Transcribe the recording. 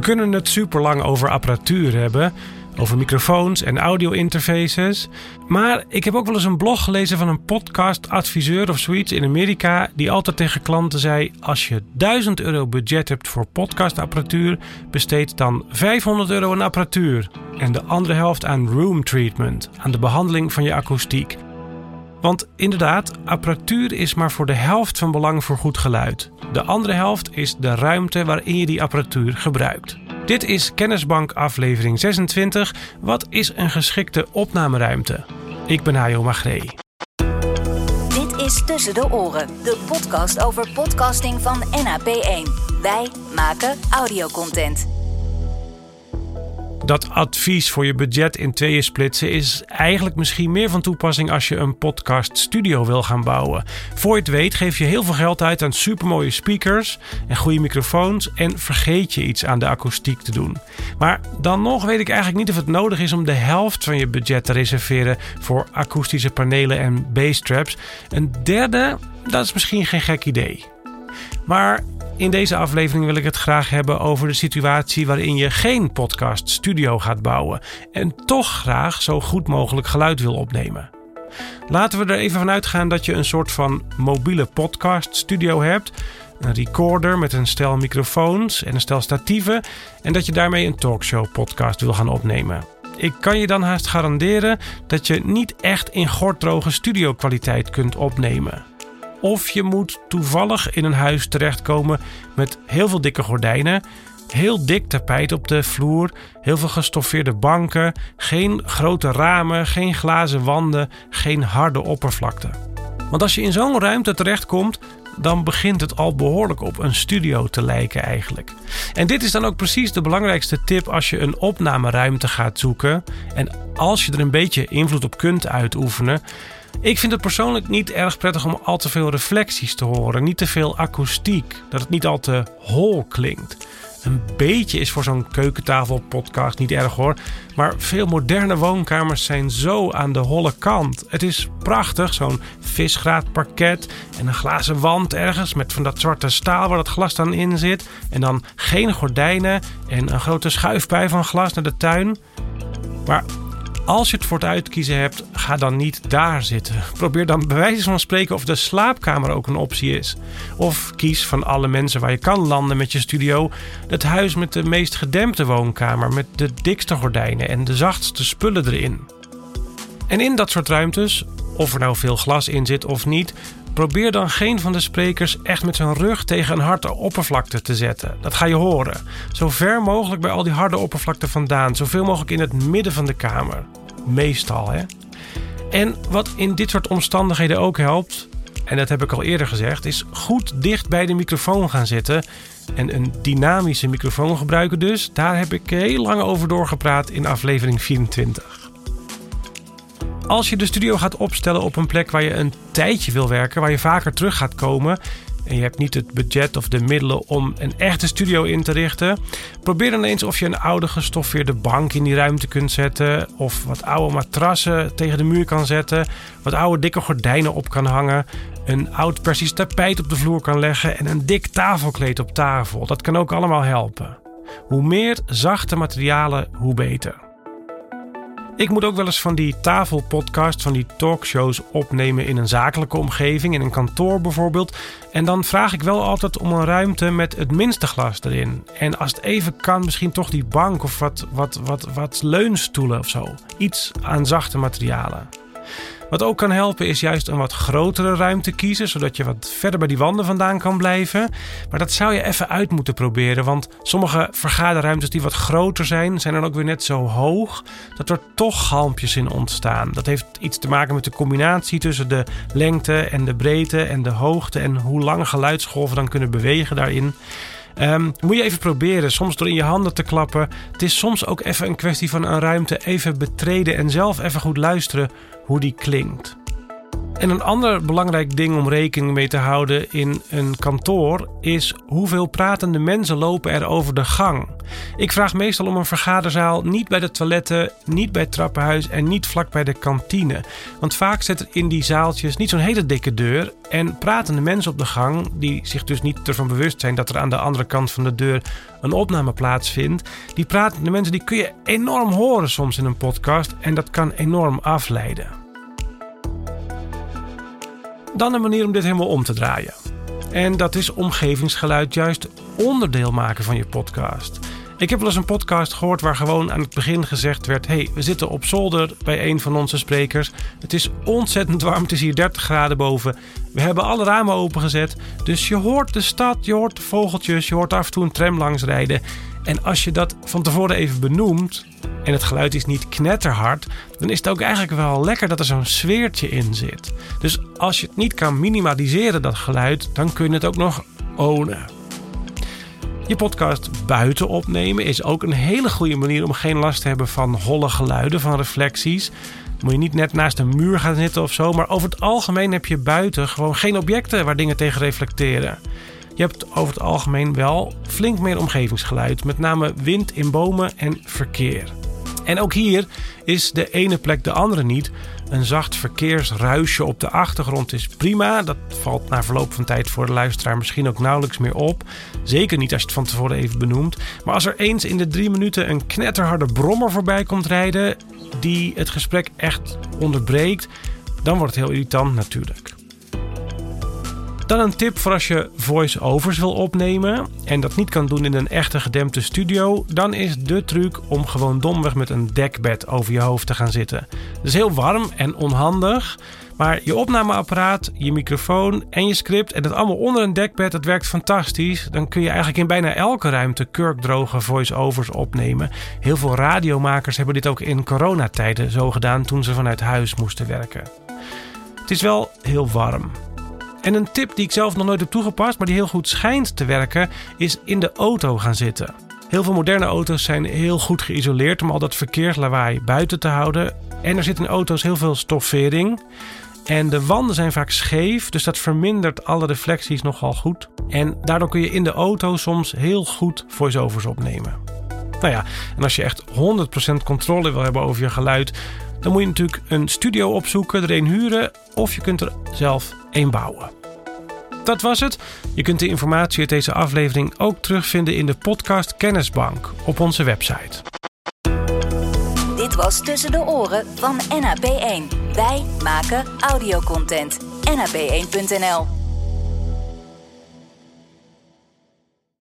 We kunnen het super lang over apparatuur hebben, over microfoons en audio-interfaces. Maar ik heb ook wel eens een blog gelezen van een podcast-adviseur of zoiets in Amerika. die altijd tegen klanten zei: Als je 1000 euro budget hebt voor podcastapparatuur, besteed dan 500 euro aan apparatuur. En de andere helft aan room treatment, aan de behandeling van je akoestiek. Want inderdaad, apparatuur is maar voor de helft van belang voor goed geluid. De andere helft is de ruimte waarin je die apparatuur gebruikt. Dit is Kennisbank aflevering 26. Wat is een geschikte opnameruimte? Ik ben Hajo Magree. Dit is Tussen de Oren, de podcast over podcasting van NAP1. Wij maken audiocontent. Dat advies voor je budget in tweeën splitsen is eigenlijk misschien meer van toepassing als je een podcast studio wil gaan bouwen. Voor je het weet geef je heel veel geld uit aan supermooie speakers en goede microfoons en vergeet je iets aan de akoestiek te doen. Maar dan nog weet ik eigenlijk niet of het nodig is om de helft van je budget te reserveren voor akoestische panelen en basstraps. Een derde, dat is misschien geen gek idee. Maar in deze aflevering wil ik het graag hebben over de situatie waarin je geen podcast studio gaat bouwen en toch graag zo goed mogelijk geluid wil opnemen. Laten we er even vanuit gaan dat je een soort van mobiele podcast studio hebt, een recorder met een stel microfoons en een stel statieven en dat je daarmee een talkshow podcast wil gaan opnemen. Ik kan je dan haast garanderen dat je niet echt in gorddroge studio kwaliteit kunt opnemen. Of je moet toevallig in een huis terechtkomen met heel veel dikke gordijnen, heel dik tapijt op de vloer, heel veel gestoffeerde banken, geen grote ramen, geen glazen wanden, geen harde oppervlakte. Want als je in zo'n ruimte terechtkomt, dan begint het al behoorlijk op een studio te lijken eigenlijk. En dit is dan ook precies de belangrijkste tip als je een opnameruimte gaat zoeken. En als je er een beetje invloed op kunt uitoefenen, ik vind het persoonlijk niet erg prettig om al te veel reflecties te horen. Niet te veel akoestiek. Dat het niet al te hol klinkt. Een beetje is voor zo'n keukentafelpodcast niet erg hoor. Maar veel moderne woonkamers zijn zo aan de holle kant. Het is prachtig, zo'n visgraat parket en een glazen wand ergens met van dat zwarte staal waar dat glas dan in zit. En dan geen gordijnen en een grote schuifpui van glas naar de tuin. Maar als je het voor het uitkiezen hebt, ga dan niet daar zitten. Probeer dan bij wijze van spreken of de slaapkamer ook een optie is. Of kies van alle mensen waar je kan landen met je studio het huis met de meest gedempte woonkamer, met de dikste gordijnen en de zachtste spullen erin. En in dat soort ruimtes, of er nou veel glas in zit of niet, probeer dan geen van de sprekers echt met zijn rug tegen een harde oppervlakte te zetten. Dat ga je horen. Zo ver mogelijk bij al die harde oppervlakte vandaan, zoveel mogelijk in het midden van de kamer. Meestal, hè. En wat in dit soort omstandigheden ook helpt, en dat heb ik al eerder gezegd, is goed dicht bij de microfoon gaan zitten. En een dynamische microfoon gebruiken dus. Daar heb ik heel lang over doorgepraat in aflevering 24. Als je de studio gaat opstellen op een plek waar je een tijdje wil werken, waar je vaker terug gaat komen, en je hebt niet het budget of de middelen om een echte studio in te richten, probeer dan eens of je een oude gestoffeerde bank in die ruimte kunt zetten, of wat oude matrassen tegen de muur kan zetten, wat oude dikke gordijnen op kan hangen, een oud persisch tapijt op de vloer kan leggen en een dik tafelkleed op tafel. Dat kan ook allemaal helpen. Hoe meer zachte materialen, hoe beter. Ik moet ook wel eens van die tafelpodcast, van die talkshows opnemen in een zakelijke omgeving, in een kantoor bijvoorbeeld. En dan vraag ik wel altijd om een ruimte met het minste glas erin. En als het even kan, misschien toch die bank of wat, wat, wat, wat leunstoelen of zo. Iets aan zachte materialen. Wat ook kan helpen is juist een wat grotere ruimte kiezen, zodat je wat verder bij die wanden vandaan kan blijven. Maar dat zou je even uit moeten proberen, want sommige vergaderruimtes die wat groter zijn, zijn dan ook weer net zo hoog dat er toch galmpjes in ontstaan. Dat heeft iets te maken met de combinatie tussen de lengte en de breedte en de hoogte en hoe lang geluidsgolven dan kunnen bewegen daarin. Um, moet je even proberen, soms door in je handen te klappen. Het is soms ook even een kwestie van een ruimte even betreden en zelf even goed luisteren hoe die klinkt. En een ander belangrijk ding om rekening mee te houden in een kantoor is hoeveel pratende mensen lopen er over de gang. Ik vraag meestal om een vergaderzaal niet bij de toiletten, niet bij het trappenhuis en niet vlak bij de kantine. Want vaak zit er in die zaaltjes niet zo'n hele dikke deur en pratende mensen op de gang, die zich dus niet ervan bewust zijn dat er aan de andere kant van de deur een opname plaatsvindt, die pratende mensen die kun je enorm horen soms in een podcast en dat kan enorm afleiden. Dan een manier om dit helemaal om te draaien. En dat is omgevingsgeluid juist onderdeel maken van je podcast. Ik heb wel eens een podcast gehoord waar gewoon aan het begin gezegd werd: hey, we zitten op zolder bij een van onze sprekers. Het is ontzettend warm, het is hier 30 graden boven. We hebben alle ramen opengezet. Dus je hoort de stad, je hoort de vogeltjes, je hoort af en toe een tram langs rijden. En als je dat van tevoren even benoemt en het geluid is niet knetterhard, dan is het ook eigenlijk wel lekker dat er zo'n sfeertje in zit. Dus als je het niet kan minimaliseren, dat geluid, dan kun je het ook nog ownen. Je podcast buiten opnemen is ook een hele goede manier om geen last te hebben van holle geluiden, van reflecties. Moet je niet net naast een muur gaan zitten of zo, maar over het algemeen heb je buiten gewoon geen objecten waar dingen tegen reflecteren. Je hebt over het algemeen wel flink meer omgevingsgeluid, met name wind in bomen en verkeer. En ook hier is de ene plek de andere niet. Een zacht verkeersruisje op de achtergrond is prima. Dat valt na verloop van tijd voor de luisteraar misschien ook nauwelijks meer op. Zeker niet als je het van tevoren even benoemt. Maar als er eens in de drie minuten een knetterharde brommer voorbij komt rijden, die het gesprek echt onderbreekt, dan wordt het heel irritant natuurlijk. Dan een tip voor als je voice-overs wil opnemen en dat niet kan doen in een echte gedempte studio, dan is de truc om gewoon domweg met een dekbed over je hoofd te gaan zitten. Dat is heel warm en onhandig, maar je opnameapparaat, je microfoon en je script en dat allemaal onder een dekbed, dat werkt fantastisch. Dan kun je eigenlijk in bijna elke ruimte kurkdroge voice-overs opnemen. Heel veel radiomakers hebben dit ook in coronatijden zo gedaan toen ze vanuit huis moesten werken. Het is wel heel warm. En een tip die ik zelf nog nooit heb toegepast, maar die heel goed schijnt te werken, is in de auto gaan zitten. Heel veel moderne auto's zijn heel goed geïsoleerd om al dat verkeerslawaai buiten te houden. En er zit in auto's heel veel stoffering. En de wanden zijn vaak scheef, dus dat vermindert alle reflecties nogal goed. En daardoor kun je in de auto soms heel goed voice-overs opnemen. Nou ja, en als je echt 100% controle wil hebben over je geluid, dan moet je natuurlijk een studio opzoeken, er een huren of je kunt er zelf een bouwen. Dat was het. Je kunt de informatie uit deze aflevering ook terugvinden in de podcast Kennisbank op onze website. Dit was Tussen de Oren van NAP1. Wij maken audiocontent. NAP1.nl